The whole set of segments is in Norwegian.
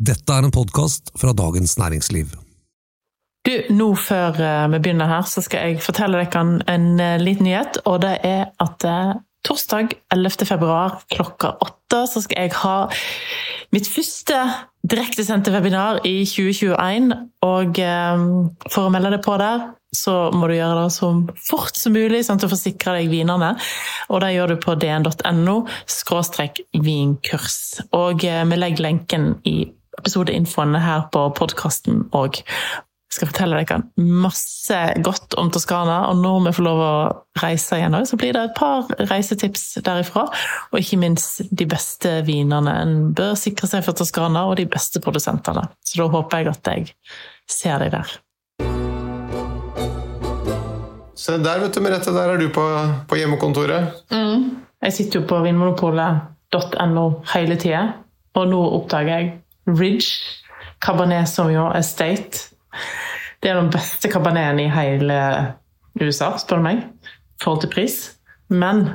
Dette er en podkast fra Dagens Næringsliv. Du, nå før eh, vi begynner her, så skal jeg fortelle dere en, en eh, liten nyhet. Og det er at eh, torsdag 11. februar klokka åtte så skal jeg ha mitt første direktesendte webinar i 2021. Og for å melde deg på der, så må du gjøre det så fort som mulig, sånn at du får sikre deg vinene. Og det gjør du på dn.no skråstrek vinkurs. Og vi legger lenken i episodeinfoen her på podkasten òg. Jeg skal fortelle dere masse godt om Toskana, og når vi får lov å reise igjen òg, så blir det et par reisetips derifra. Og ikke minst de beste vinene. En bør sikre seg for Toskana og de beste produsentene. Så da håper jeg at jeg ser deg der. Se der, vet du, Merete. Der er du på, på hjemmekontoret. Jeg sitter jo på vinmonopolet.no hele tida, og nå oppdager jeg Ridge Cabernet Sauvignon Estate. Det er den beste caberneten i hele USA, spør du meg, i forhold til pris. Men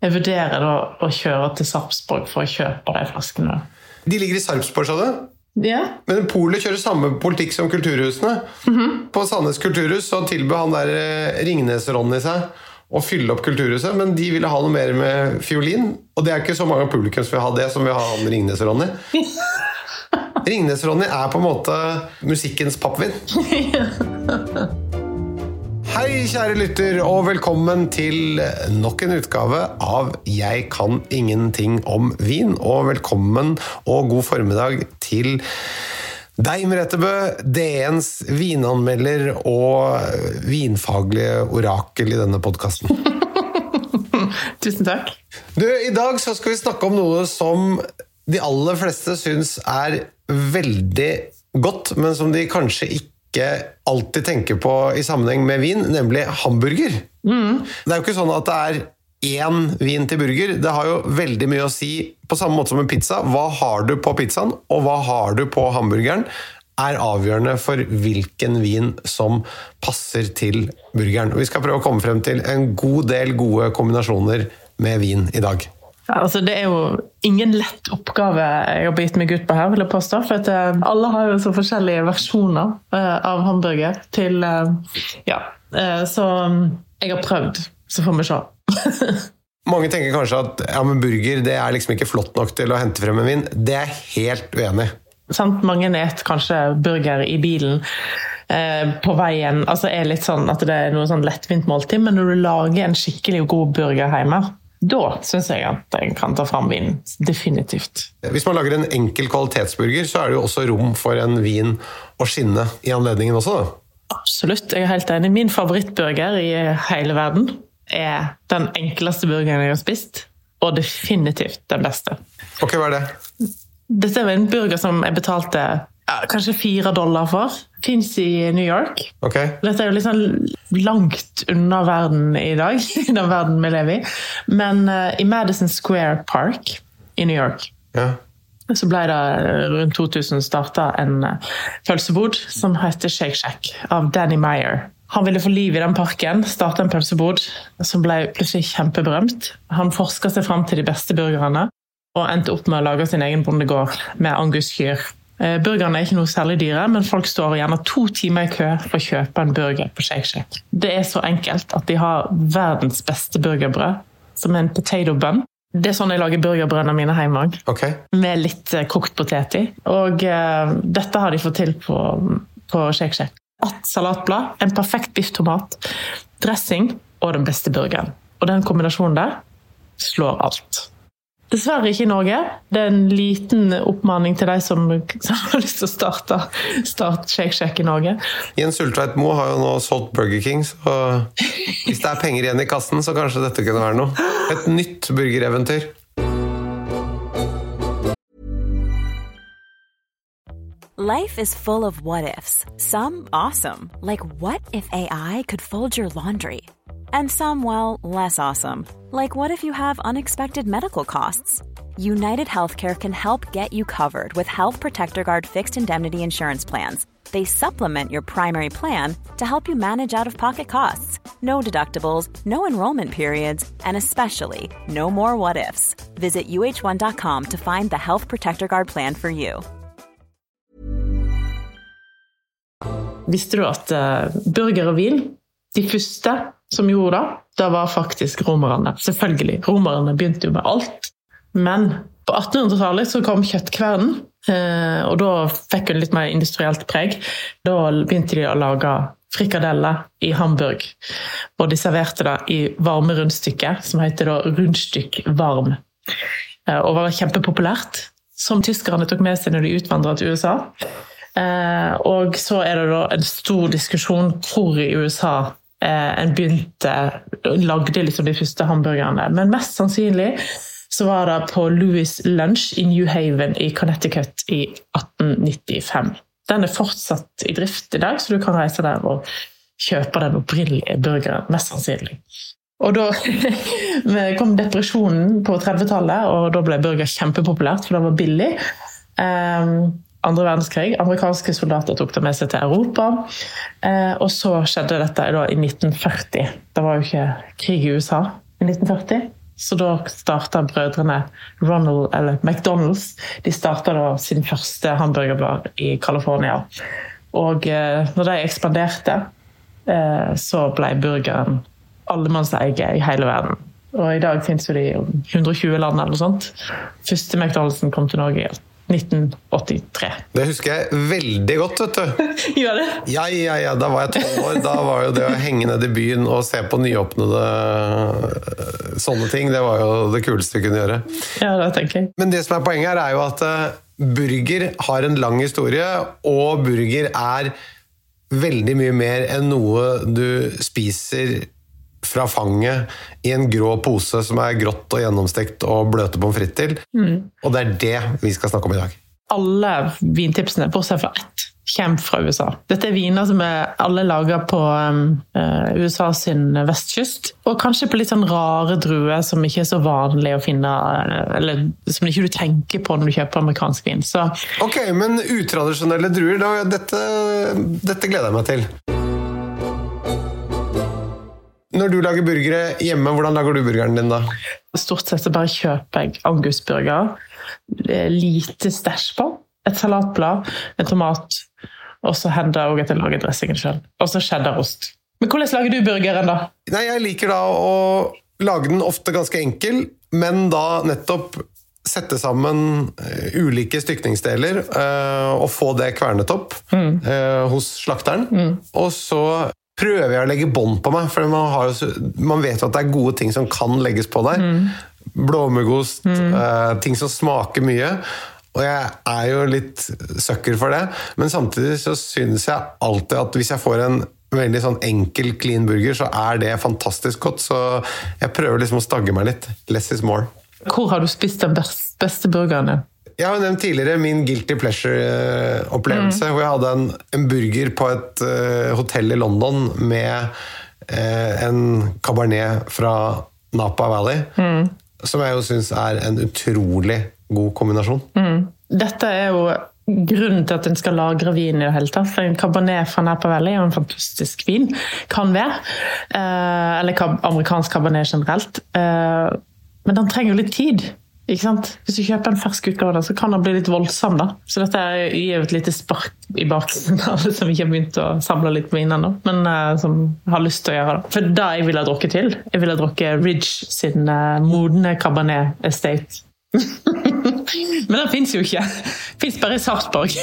jeg vurderer da å kjøre til Sarpsborg for å kjøpe de flaskene. De ligger i Sarpsborg, sa du? Ja, Men Polet kjører samme politikk som kulturhusene. På Sandnes kulturhus så tilbød han der eh, Ringnes-Ronny seg å fylle opp kulturhuset, men de ville ha noe mer med fiolin. Og det er ikke så mange av publikum som vil ha det, som vil ha han Ringnes-Ronny. Ringnes-Ronny er på en måte musikkens pappvin. Hei, kjære lytter, og velkommen til nok en utgave av Jeg kan ingenting om vin. Og velkommen og god formiddag til deg, Merete Bø, DNs vinanmelder og vinfaglige orakel i denne podkasten. tusen takk. Du, I dag så skal vi snakke om noe som de aller fleste syns er veldig godt, men som de kanskje ikke alltid tenker på i sammenheng med vin, nemlig hamburger. Det er jo ikke sånn at det er én vin til burger. Det har jo veldig mye å si, på samme måte som en pizza. Hva har du på pizzaen, og hva har du på hamburgeren? er avgjørende for hvilken vin som passer til burgeren. Vi skal prøve å komme frem til en god del gode kombinasjoner med vin i dag. Altså det er jo ingen lett oppgave jeg har begitt meg ut på her, vil jeg påstå. For at eh, alle har jo så forskjellige versjoner eh, av hamburger til eh, Ja. Så mm, jeg har prøvd, så får vi se. Mange tenker kanskje at ja, men burger det er liksom ikke flott nok til å hente frem en vin. Det er jeg helt uenig i. Sant? Mange spiser kanskje burger i bilen på veien. altså er litt sånn at det er noe sånn lettvint måltid, men når du lager en skikkelig god burger hjemme, da syns jeg at jeg kan ta fram vinen. Definitivt. Hvis man lager en enkel kvalitetsburger, så er det jo også rom for en vin å skinne i anledningen også. da. Absolutt, jeg er helt enig. Min favorittburger i hele verden er den enkleste burgeren jeg har spist, og definitivt den beste. Ok, hva er det? Dette er en burger som jeg betalte kanskje fire dollar for. Fins i New York. Okay. Dette er jo litt sånn langt unna verden i dag, i den verden vi lever i. Men uh, i Madison Square Park i New York ja. så ble det eh, rundt 2000 starta en eh, pølsebod som heter Shake Shack, av Danny Meyer. Han ville få liv i den parken, starte en pølsebod som ble plutselig kjempeberømt. Han forska seg fram til de beste burgerne, og endte opp med å lage sin egen bondegård med anguskyr. Eh, Burgerne er ikke noe særlig dyre, men folk står gjerne to timer i kø for å kjøpe en burger på Shake Shack. Det er så enkelt at de har verdens beste burgerbrød, som er en potato bun. Det er sånn jeg lager burgerbrødene mine hjemme òg Okay. med litt eh, kokt potet i. Og uh, dette har de fått til på, på Shake Shack. Ett salatblad, en perfekt bifftomat, dressing og den beste burgeren. Og den kombinasjonen der slår alt. Dessverre ikke i Norge. Det er en liten oppmaning til de som, som har lyst til å starte start Shake Shack i Norge. Jens Ulltveit Moe har jo nå solgt Burger King, så hvis det er penger igjen i kassen, så kanskje dette kunne være noe. Et nytt burgereventyr. Life is full of what ifs. Some awesome, like what if AI could fold your laundry? And some, well, less awesome, like what if you have unexpected medical costs? United Healthcare can help get you covered with Health Protector Guard fixed indemnity insurance plans. They supplement your primary plan to help you manage out of pocket costs. No deductibles, no enrollment periods, and especially no more what ifs. Visit uh1.com to find the Health Protector Guard plan for you. Visste du at eh, burger og vin, de første som gjorde det, det var faktisk romerne. Selvfølgelig. Romerne begynte jo med alt. Men på 1800-tallet så kom kjøttkvernen, eh, og da fikk hun litt mer industrielt preg. Da begynte de å lage frikadeller i Hamburg. Og de serverte det i varme rundstykker, som heter da rundstykk varm. Eh, og var kjempepopulært, som tyskerne tok med seg når de utvandra til USA. Eh, og så er det da en stor diskusjon hvor i USA en begynte lagde liksom de første hamburgerne. Men mest sannsynlig så var det på Louis Lunch i New Haven i Connecticut i 1895. Den er fortsatt i drift i dag, så du kan reise der og kjøpe den opprinnelige burgeren. Mest sannsynlig. Og da kom depresjonen på 30-tallet, og da ble burger kjempepopulært, for det var billig. Um, andre verdenskrig. Amerikanske soldater tok det med seg til Europa. Eh, og så skjedde dette da, i 1940. Det var jo ikke krig i USA i 1940. Så da starta brødrene Ronald, eller McDonald's de starta da sin første hamburgerbar i California. Og eh, når de ekspanderte, eh, så ble burgeren allemannseie i hele verden. Og i dag finnes jo de i 120 land eller noe sånt. Første McDonald'sen kom til Norge i 1983. Det husker jeg veldig godt, vet du. Gjør det? Ja, ja, ja, da var jeg tolv år. Da var jo det å henge ned i byen og se på nyåpnede øh, sånne ting, det var jo det kuleste vi kunne gjøre. Ja, det tenker jeg. Men det som er poenget her, er jo at øh, burger har en lang historie, og burger er veldig mye mer enn noe du spiser fra fanget i en grå pose som er grått og gjennomstekt og bløte pommes frites til. Mm. Og det er det vi skal snakke om i dag. Alle vintipsene, bortsett fra ett, kommer fra USA. Dette er viner som er alle lager på um, uh, USA sin vestkyst. Og kanskje på litt sånn rare druer som ikke er så vanlig å finne, uh, eller som ikke du tenker på når du kjøper amerikansk vin. Så. Ok, men utradisjonelle druer, da, dette, dette gleder jeg meg til. Når du lager burgere hjemme, hvordan lager du burgeren din da? Stort sett så bare kjøper jeg angusburger. Lite stæsj på. Et salatblad, en tomat, og så hender det at jeg lager dressingen sjøl. Og så cheddarost. Men hvordan lager du burgeren, da? Nei, Jeg liker da å lage den ofte ganske enkel, men da nettopp sette sammen uh, ulike stykningsdeler uh, og få det kvernet opp mm. uh, hos slakteren. Mm. Og så prøver jeg å legge bånd på meg, for man, har, man, vet at det er gode ting som kan legges på der. Mm. Blåmuggost, mm. uh, ting som smaker mye. Og jeg er jo litt sucker for det, men samtidig så syns jeg alltid at hvis jeg får en veldig sånn enkel, clean burger, så er det fantastisk godt. Så jeg prøver liksom å stagge meg litt. Less is more. Hvor har du spist den beste burgeren? Jeg har nevnt tidligere min guilty pleasure-opplevelse. Mm. Hvor jeg hadde en, en burger på et uh, hotell i London med uh, en cabarnet fra Napa Valley. Mm. Som jeg jo syns er en utrolig god kombinasjon. Mm. Dette er jo grunnen til at en skal lagre vin i det hele tatt. For en cabernet fra Napa Valley er jo en fantastisk vin. Kan være. Uh, eller amerikansk cabernet generelt. men den trenger jo litt tid. Ikke sant? Hvis du kjøper en fersk utgave, så kan den bli litt voldsom. da. Så dette gir et lite spark i baksiden av alle som ikke har begynt å samle litt på vin ennå, men uh, som har lyst til å gjøre det. For det jeg ville ha drukket til, jeg ville ha drukket Ridge sin uh, modne Cabernet Estate. men den fins jo ikke. Fins bare i Sarpsborg.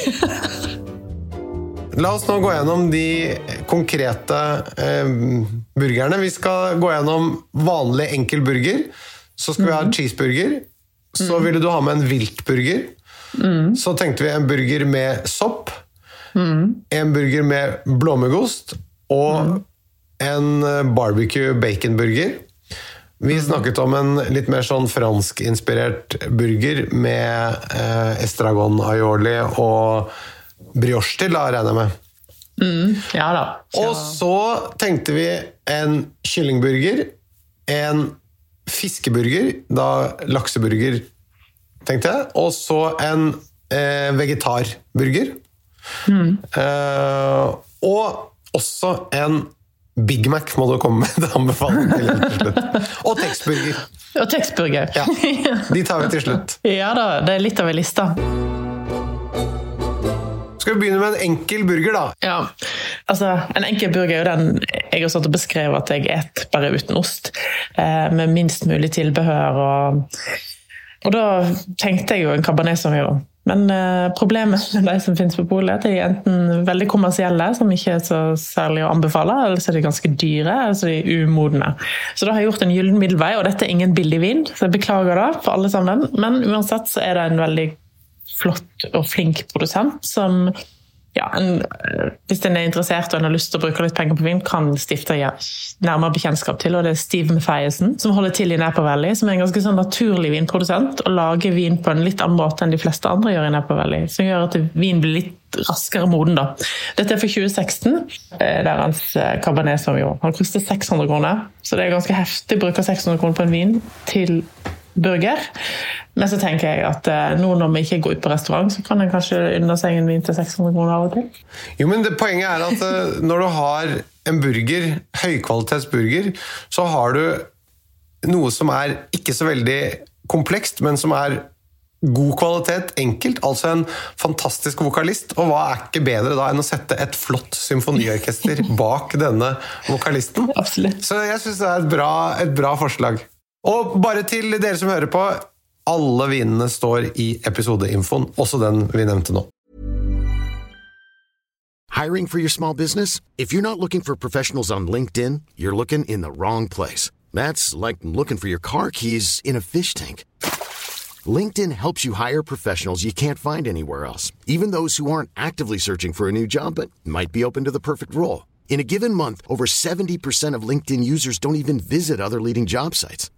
La oss nå gå gjennom de konkrete eh, burgerne. Vi skal gå gjennom vanlig enkel burger. Så skal vi ha mhm. cheeseburger. Så mm. ville du ha med en viltburger. Mm. Så tenkte vi en burger med sopp. Mm. En burger med blåmuggost. Og mm. en eh, barbecue baconburger. Vi mm. snakket om en litt mer sånn franskinspirert burger med eh, estragon aioli og brioche til, da, regner jeg med. Mm, ja da. Ja. Og så tenkte vi en kyllingburger, en fiskeburger, da lakseburger, tenkte jeg. Og så en eh, vegetarburger. Mm. Eh, og også en Big Mac må du komme med det anbefaling til til slutt. Og tekstburger. Og tekstburger. Ja, de tar vi til slutt. Ja da, det er litt av ei liste. Skal vi begynne med en enkel burger, da? Ja, altså En enkel burger er jo den jeg har satt og beskrevet at jeg et bare uten ost. Eh, med minst mulig tilbehør. Og, og da tenkte jeg jo en cabernet sauvignon. Men eh, problemet med de som finnes på polet, er enten veldig kommersielle, som ikke er så særlig å anbefale, eller så er de ganske dyre, eller så er de umodne. Så da har jeg gjort en gyllen middelvei, og dette er ingen billig vin, så jeg beklager det for alle sammen. Men uansett så er det en veldig flott og flink produsent som ja, en, hvis en er interessert og en har lyst til å bruke litt penger på vin, kan stifte ja, nærmere bekjentskap til. og Det er Steve Mathiasen, som holder til i Napa Valley, som er en ganske sånn naturlig vinprodusent og lager vin på en litt annen måte enn de fleste andre gjør i Napa Valley. Som gjør at vin blir litt raskere moden. da. Dette er for 2016. Eh, det er hans eh, Cabernet Sauvignon. Han koster 600 kroner, så det er ganske heftig å bruke 600 kroner på en vin til burger. Men så tenker jeg at eh, nå når vi ikke går ut på restaurant, så kan en kanskje unne seg en vin til 600 kroner av og til. Jo, men det, Poenget er at eh, når du har en burger, høykvalitetsburger, så har du noe som er ikke så veldig komplekst, men som er god kvalitet, enkelt. Altså en fantastisk vokalist. Og hva er ikke bedre da enn å sette et flott symfoniorkester bak denne vokalisten? Absolutt. Så jeg syns det er et bra, et bra forslag. Og bare til dere som hører på, alle vinene står i episodeinfoen, også den vi nevnte nå. Hiring for your small business? If you're not looking for professionals on LinkedIn, you're looking in the wrong place. That's like looking for your car keys in a fish tank. LinkedIn helps you hire professionals you can't find anywhere else, even those who aren't actively searching for a new job but might be open to the perfect role. In a given month, over 70% of LinkedIn users don't even visit other leading job sites.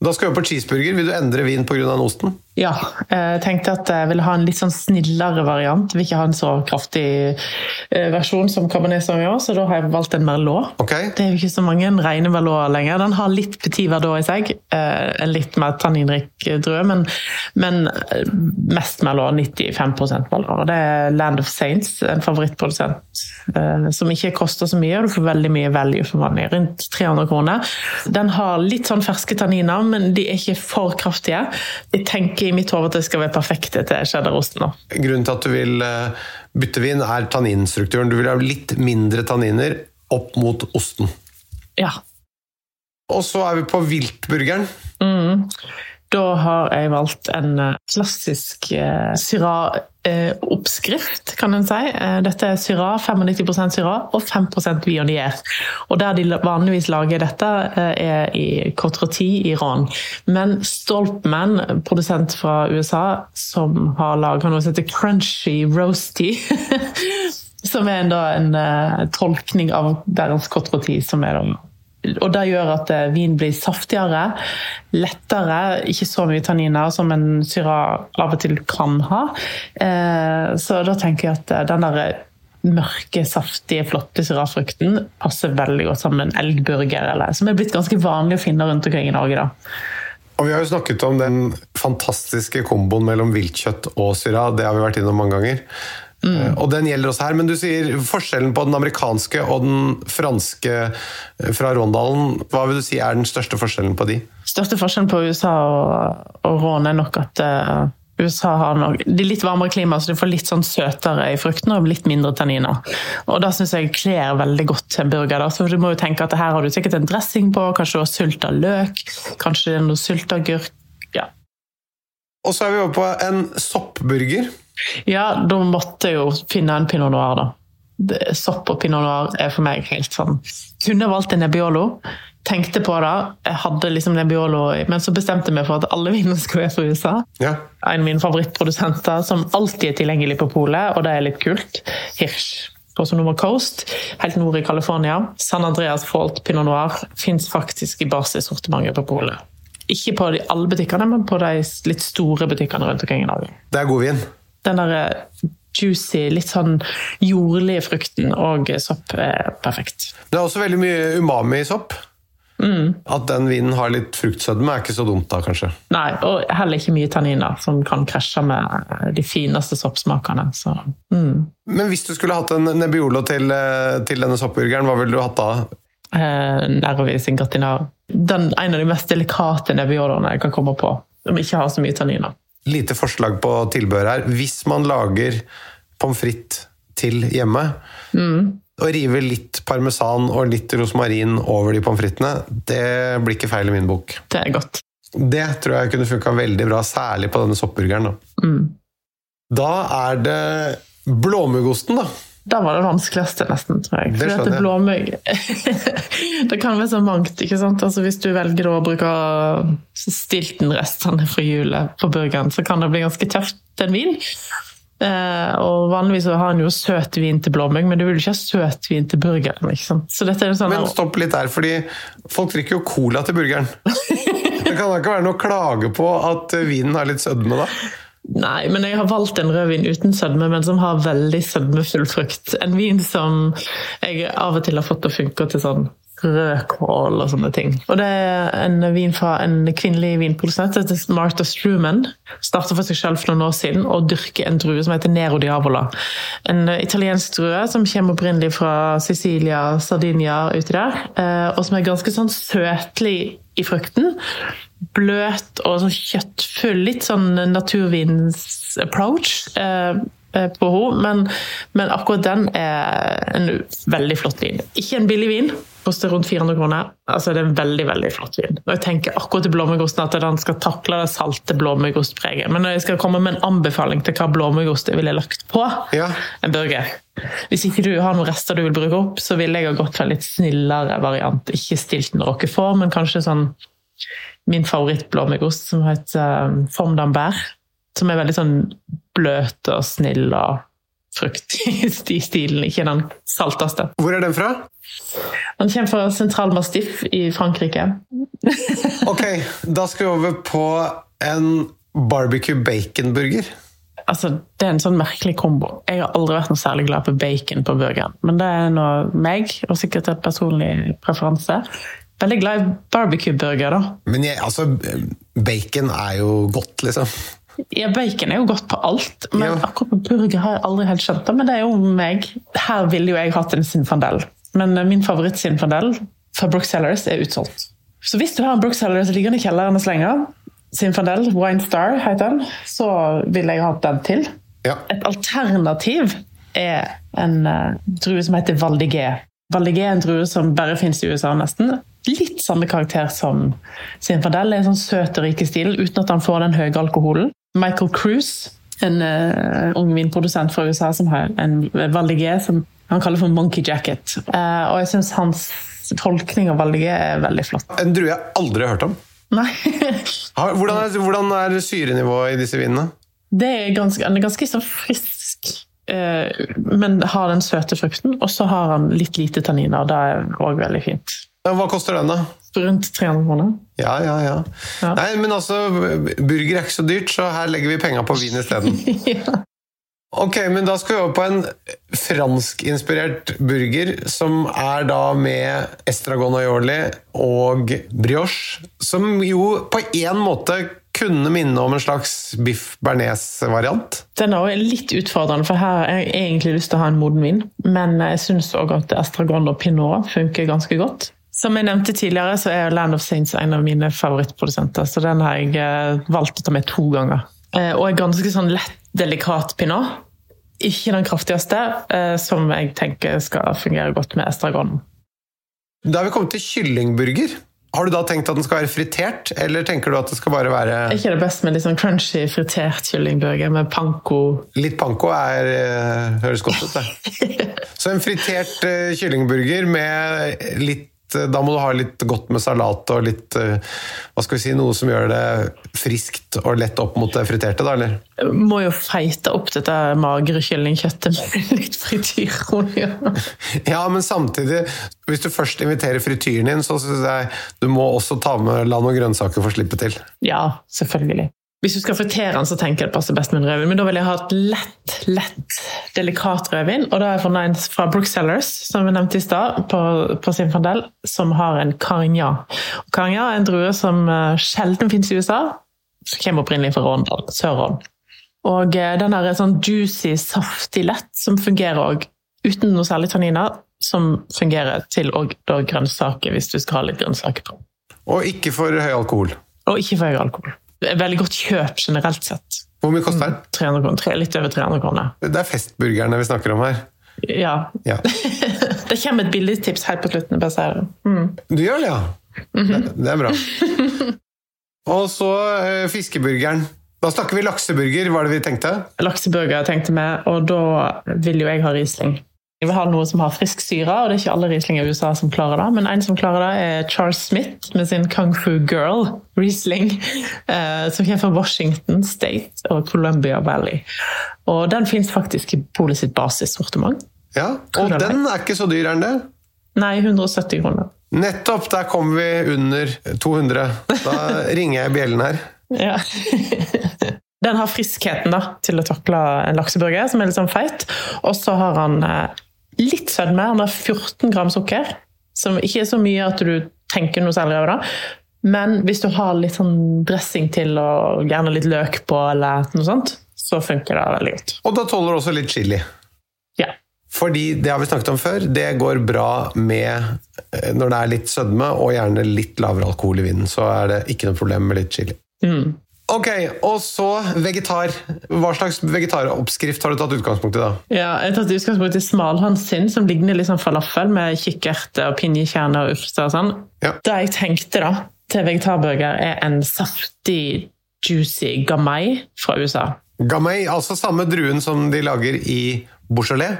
Da skal vi på cheeseburger. Vil du endre vin pga. osten? Ja, jeg tenkte at jeg ville ha en litt sånn snillere variant. Vil ikke ha en så kraftig eh, versjon som Cabernet Sauvignon, så da har jeg valgt en Merlot. Okay. Det er jo ikke så mange rene Merlot lenger. Den har litt petit verdot i seg. eh, En litt mer tanninrik drø, men, men eh, mest Merlot. 95 Merlot. Det er Land of Saints, en favorittprodusent, eh, som ikke koster så mye, og du får veldig mye value for vanlig. Rundt 300 kroner. Den har litt sånn ferske tanniner, men de er ikke for kraftige. Jeg tenker i mitt hode at det skal være perfekte til cheddarosten. Grunnen til at du vil eh, bytte vin, er tanninstrukturen. Du vil ha litt mindre tanniner opp mot osten. Ja, Og så er vi på viltburgeren. Da har jeg valgt en eh, klassisk eh, Syrah-oppskrift, kan en si. Eh, Dette er Syrah, 95% Syrah og 5% Vionier. Og der de vanligvis lager dette, eh, er i Cotroti i Iran. Men Stolpman, produsent fra USA, som har laga noe som heter Crunchy Roasty Som er en, da, en eh, tolkning av deres Cotroti, som er da og det gjør at eh, vin blir saftigere, lettere, ikke så mye tanniner som en syra av og til kan ha. Eh, Så da tenker jeg at eh, den der mørke, saftige, flotte syrafrukten passer veldig godt sammen med en elgburger, eller, som er blitt ganske vanlig å finne rundt omkring i Norge. da. Og vi har jo snakket om den fantastiske komboen mellom viltkjøtt og syra. Det har vi vært innom mange ganger. Eh, Og den gjelder også her, men du sier forskjellen på den amerikanske og den franske eh, fra Råndalen. Hva vil du si er den største forskjellen på de? Største forskjellen på USA og, og Rån er nok at uh, USA har nok Det er litt varmere klima, så du får litt sånn søtere i fruktene og litt mindre tanniner. Og da syns jeg kler veldig godt en burger. da, så du må jo tenke at her har du sikkert en dressing på, kanskje du har sylta løk, kanskje det er noe sylteagurk. Ja. Og så er vi over på en soppburger. Ja, da måtte jeg jo finne en pinot noir, da. Sopp og pinot noir er for meg helt sånn Kunne valgt en Nebbiolo. Tenkte på det. Jeg hadde liksom Nebbiolo, men så bestemte meg for at alle vinene skulle være fra USA. Ja. En av mine favorittprodusenter som alltid er tilgjengelig på polet, og det er litt kult. Hirsch på Sonoma Coast, helt nord i California. San Andreas Fault Pinot Noir fins faktisk i basissortimentet på polet. Ikke på de, alle butikkene, men på de litt store butikkene rundt omkring i Norge. Det er god vin. Den der eh, juicy, litt sånn jordlige frukten og sopp er perfekt. Det er også veldig mye umami i sopp. Mm. At den vinen har litt fruktsødme, er ikke så dumt da, kanskje. Nei, og heller ikke mye tanniner, som kan krasje med de fineste soppsmakene. Så, mm. Men hvis du skulle hatt en Nebbiolo til, eh, til denne soppburgeren, hva ville du hatt da? eh, Nervi sin gratinar. Den, en av de mest delikate nebbiolene jeg kan komme på, som ikke har så mye tanniner. Lite forslag på tilbehør her. Hvis man lager pommes frites til hjemme, og river litt parmesan og litt rosmarin over de pommes fritesene, det blir ikke feil i min bok. Det er godt. Det tror jeg kunne funka veldig bra, særlig på denne soppburgeren. Da, Mm. da er det blåmuggosten, da. Det var det vanskeligste, nesten, tror jeg. Det dette blåmugg Det kan være så mangt, ikke sant? Altså, hvis du velger å bruke stiltenrestene fra julet på burgeren, så kan det bli ganske tøft, en vin. Eh, og vanligvis har en jo søt vin til blåmugg, men du vil jo ikke ha søt vin til burgeren. ikke sant? Sånn Men stopp litt der, fordi folk drikker jo cola til burgeren. Det kan da ikke være noe å klage på at vinen har litt sødme, da? Nei, men jeg har valgt en rødvin uten sødme, men som har veldig sødmefull frukt. En vin som jeg av og til har fått til å funke til sånn rødkål og sånne ting. Og det er en vin fra en kvinnelig vinprodusent, heter Martha Struman. Startet for seg selv for noen år siden og dyrker en drue som heter Nero Diavola. En italiensk drue som kommer opprinnelig fra Sicilia, Sardinia, uti der, eh, og som er ganske sånn søtlig i frukten bløt og sånn kjøttfull. Litt sånn naturvins approach eh, på henne. Men, men akkurat den er en veldig flott vin. Ikke en billig vin. Koster rundt 400 kroner. Altså Det er en veldig veldig flott vin. Og jeg tenker akkurat til blåmuggosten at den skal takle det salte blåmuggostpreget. Men når jeg skal komme med en anbefaling til hva blåmuggost jeg ville lagt på Ja. en burger Hvis ikke du har noen rester du vil bruke opp, så ville jeg ha gått for en litt snillere variant. Ikke stilt Stilton Roquefort, men kanskje sånn min favorittblåmuggost som heter um. Som er veldig sånn bløt og snill og frukt i stilen, ikke den salteste. Hvor er den fra? Den kommer fra Central Mastiff i Frankrike. Ok, da skal vi over på en barbecue bacon-burger. Altså, Det er en sånn merkelig kombo. Jeg har aldri vært noe særlig glad på bacon på burgeren. Men det er nå meg, og sikkert en personlig preferanse. Veldig glad i barbecue-burger, da. Men jeg, altså, bacon er jo godt, liksom. Ja, Bacon er jo godt på alt, men Ja. akkurat på burger har jeg aldri helt skjønt det. Men det er jo meg. Her ville jo jeg hatt en Sinfandel. Men eh, min favoritt-Sinfandel fra Brooksellers er utsolgt. Så hvis du har en Brooksellers liggende i kjelleren og slenger, Sinfandel, Wine Star heter den, så ville jeg hatt den til. Ja. Et alternativ er en uh, drue som heter Valdigé. Valdigé er en drue som bare finnes i USA, nesten. Litt samme karakter som Sinfandel. Er en sånn søt og rik stil, uten at han får den høye alkoholen. Michael Cruise, en uh, ung vinprodusent fra USA, som har en Valdigé som han kaller for Monkey Jacket. Uh, og jeg syns hans tolkning av Valdigé er veldig flott. En drue jeg aldri har hørt om. Nei. Hvordan er, hvordan er syrenivået i disse vinene? Det er ganske, han er ganske så frisk, uh, men har den søte frukten. Og så har han litt lite tanniner. og Det er òg veldig fint. Ja, Hva koster den, da? Rundt 300 kroner. Ja, ja, ja. Ja. Nei, men altså, burger er ikke så dyrt, så her legger vi penga på vin isteden. ja. Ok, men da skal vi over på en franskinspirert burger, som er da med estragon aioli og brioche, som jo på en måte kunne minne om en slags biff bearnés-variant. Den er også litt utfordrende, for her har jeg egentlig lyst til å ha en moden vin. Men jeg syns òg at estragon og pinot funker ganske godt. Som jeg nevnte tidligere, så er Land of Saints en av mine favorittprodusenter, så den har jeg eh, valgt å ta med to ganger. Eh, og er ganske sånn lett, delikat pinot. Ikke den kraftigste, eh, som jeg tenker skal fungere godt med estragon. Da har vi kommet til kyllingburger. Har du da tenkt at den skal være fritert, eller tenker du at det skal bare være Er ikke det best med litt sånn crunchy, fritert kyllingburger med panko? Litt panko er, høres godt ut, det. Så en fritert kyllingburger med litt Da må du ha litt godt med salat og litt eh, Hva skal vi si, noe som gjør det friskt og lett opp mot det friterte, da, eller? Må jo feite opp dette magre kyllingkjøttet med litt frityrolje. Ja, men samtidig, hvis du først inviterer frityren din, så syns jeg du må også ta med la noen grønnsaker for å slippe til. Ja, selvfølgelig. Hvis du skal fritere den, så tenker jeg det passer best med en rødvin. Men da vil jeg ha et lett, lett, delikat rødvin. Og da har jeg en fra Brooksellers, som vi nevnte i stad, på, på Sinfandel, som har en Carignan. Og Carignan er en drue som eh, sjelden finnes i USA. Som kommer opprinnelig fra Råndal, Sør-Rån. Og eh, den er sånn juicy, saftig lett, som fungerer òg uten noe særlig tanniner. Som fungerer til og grønnsaker, hvis du skal ha litt grønnsaker på. Og ikke for høy alkohol. Og ikke for høy alkohol. Det er Veldig godt kjøp generelt sett. Hvor mye koster den? 300 kroner, litt over 300 kroner. Det er festburgerne vi snakker om her. Ja. Ja. Det kommer et billigtips helt på slutten. Mm. Du gjør det, ja? det, det er bra. Og så eh, fiskeburgeren. Da snakker vi lakseburger, var det vi tenkte? Lakseburger tenkte vi, og da vil jo jeg ha Riesling. Jeg vil ha noe som har frisk syre, og det er ikke alle Riesling i USA som klarer det. Men en som klarer det, er Charles Smith med sin Kung Fu Girl Riesling, eh, som kommer fra Washington State og Columbia Valley. Og den fins faktisk i Polet sitt basissortiment. Ja, Og den er ikke så dyr, er den det? Nei, 170 kroner. Nettopp! Der kommer vi under 200. Da ringer jeg bjellen her. Ja. Den har friskheten da, til å takle en lakseburger, som er litt sånn feit. Og så har han eh, litt sødme. Han har 14 gram sukker, som ikke er så mye at du tenker noe særlig over det. Men hvis du har litt sånn dressing til og gjerne litt løk på, eller noe sånt, så funker det veldig godt. Og da tåler du også litt chili. Ja. Fordi det har vi snakket om før, det går bra med eh, når det er litt sødme og gjerne litt lavere alkohol i vinen. Så er det ikke noe problem med litt chili. Mm. Ok, og så vegetar. Hva slags vegetaroppskrift har du tatt utgangspunkt i da? Ja, jeg har tatt utgangspunkt i smalhansin, som ligner litt sånn falafel med kikkerter og pinjekjerner og urter og sånn. Ja. Det jeg tenkte da, til vegetarburger, er en saftig, juicy gamay fra USA. Gamay, altså samme druen som de lager i Beaujolais.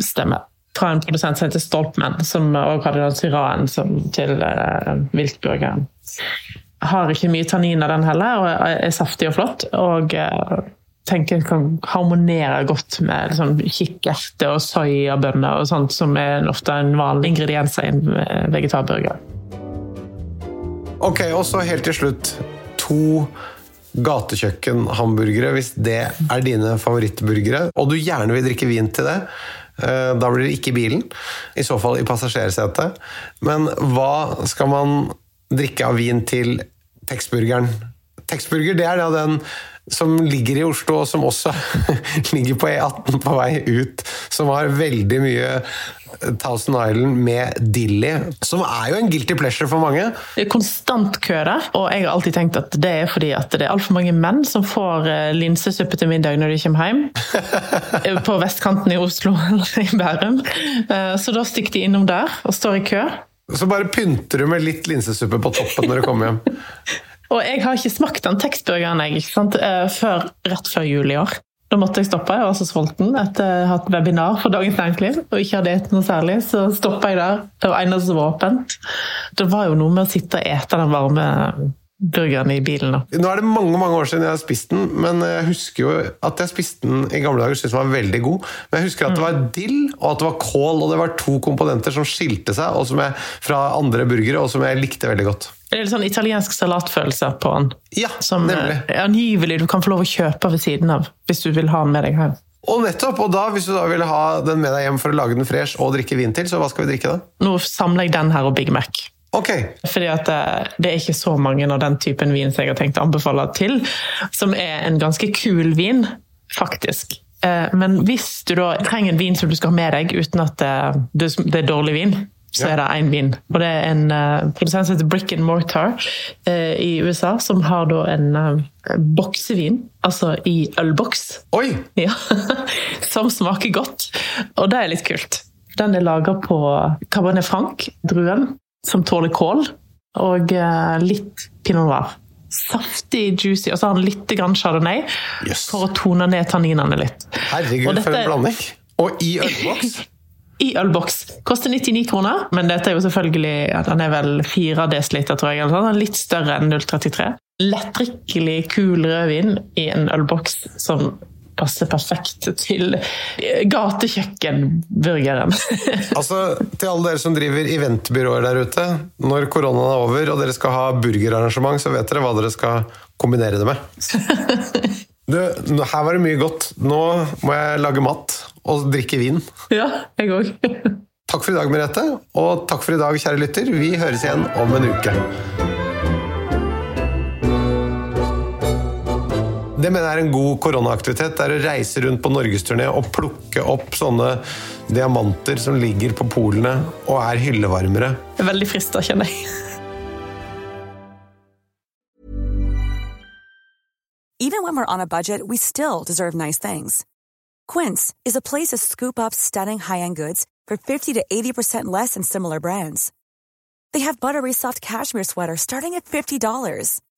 Stemmer. Fra en produsent som heter Stolpman, som også hadde den syraen som til uh, viltburgeren. Har ikke mye tanniner den heller, og er saftig og flott. Og uh, tenker kan harmonere godt med liksom, kikkerte og soyabønner og sånt, som er ofte en vanlig ingrediens i en eh, vegetarburger. Ok, og så helt til slutt to gatekjøkken-hamburgere, hvis det er dine favorittburgere, og du gjerne vil drikke vin til det. eh, Da blir det ikke i bilen, i så fall i passasjersetet. Men hva skal man drikke av vin til Texburgeren? Texburger det er da den som ligger i Oslo, og som også ligger på E18 på vei ut, som har veldig mye Thousand Island med Dilly, som er jo en guilty pleasure for mange. Det er konstant kø der, og jeg har alltid tenkt at det er fordi at det er altfor mange menn som får eh, linsesuppe til middag når de kommer hjem. Eh, På vestkanten i Oslo eller i Bærum. Eh, Så da stikker de innom der og står i kø. Så bare pynter du med litt linsesuppe på toppen når du kommer hjem. Og jeg har ikke smakt den tekstburgeren jeg, ikke sant? eh, før, rett før jul i år. Da måtte jeg stoppe, jeg var så sulten etter å ha hatt webinar for Dagens Næringsliv og ikke hadde spist noe særlig. Så stoppa jeg der. Det var eneste som var åpent. Det var jo noe med å sitte og ete den varme burgeren i bilen. da. Nå er det mange mange år siden jeg har spist den, men jeg husker jo at jeg spiste den i gamle dager. Synes den var veldig god. Men jeg husker at det var dill og at det var kål, og det var to komponenter som skilte seg og som jeg, fra andre burgere, og som jeg likte veldig godt. Det er litt sånn italiensk salatfølelse på den. Ja, Som nemlig. eh, angivelig du kan få lov å kjøpe ved siden av, hvis du vil ha den med deg hjem. Og nettopp, og da, hvis du da vil ha den med deg hjem for å lage den fresh og drikke vin til, så hva skal vi drikke da? Nå samler jeg den her og Big Mac. Ok, Fordi at det, det er ikke så mange av den typen vin som jeg har tenkt å anbefale til, som er en ganske kul vin, faktisk. Eh, Men hvis du da trenger en vin som du skal ha med deg uten at det, det er dårlig vin, så er det én vin. Og det er en uh, produsent som heter Brick and Mortar uh, i USA, som har da en uh, boksevin, altså i ølboks. Oi! Ja, som smaker godt. Og det er litt kult. Den er laga på Cabernet Franc, druen, som tåler kål, og eh, litt pinot noir. Saftig, juicy, og så har han litt grann chardonnay yes. for å tone ned tanninene litt. Herregud, Og for en blanding! Og i ølboks! I ølboks. Koster 99 kroner, men dette er jo selvfølgelig ja, Den er vel 4 dl, tror jeg. eller sånn. Litt større enn 033. Lettdrikkelig, kul rødvin i en ølboks som passer perfekt til gatekjøkkenburgeren. Altså, Til alle dere som driver eventbyråer der ute, når koronaen er over og dere skal ha burgerarrangement, så vet dere hva dere skal kombinere det med. Du, her var det mye godt. Nå må jeg lage mat og drikke vin. ja, jeg òg. Takk for i dag, Merete. Og takk for i dag, kjære lytter. Vi høres igjen om en uke. Det mener jeg er en god koronaaktivitet. Det er å reise rundt på norgesturné og plukke opp sånne diamanter som ligger på polene og er hyllevarmere. Veldig frista, kjenner jeg. Even when we're on a budget, we still deserve nice things. Quince is a place to scoop up stunning high-end goods for 50 to 80% less than similar brands. They have buttery soft cashmere sweaters starting at $50,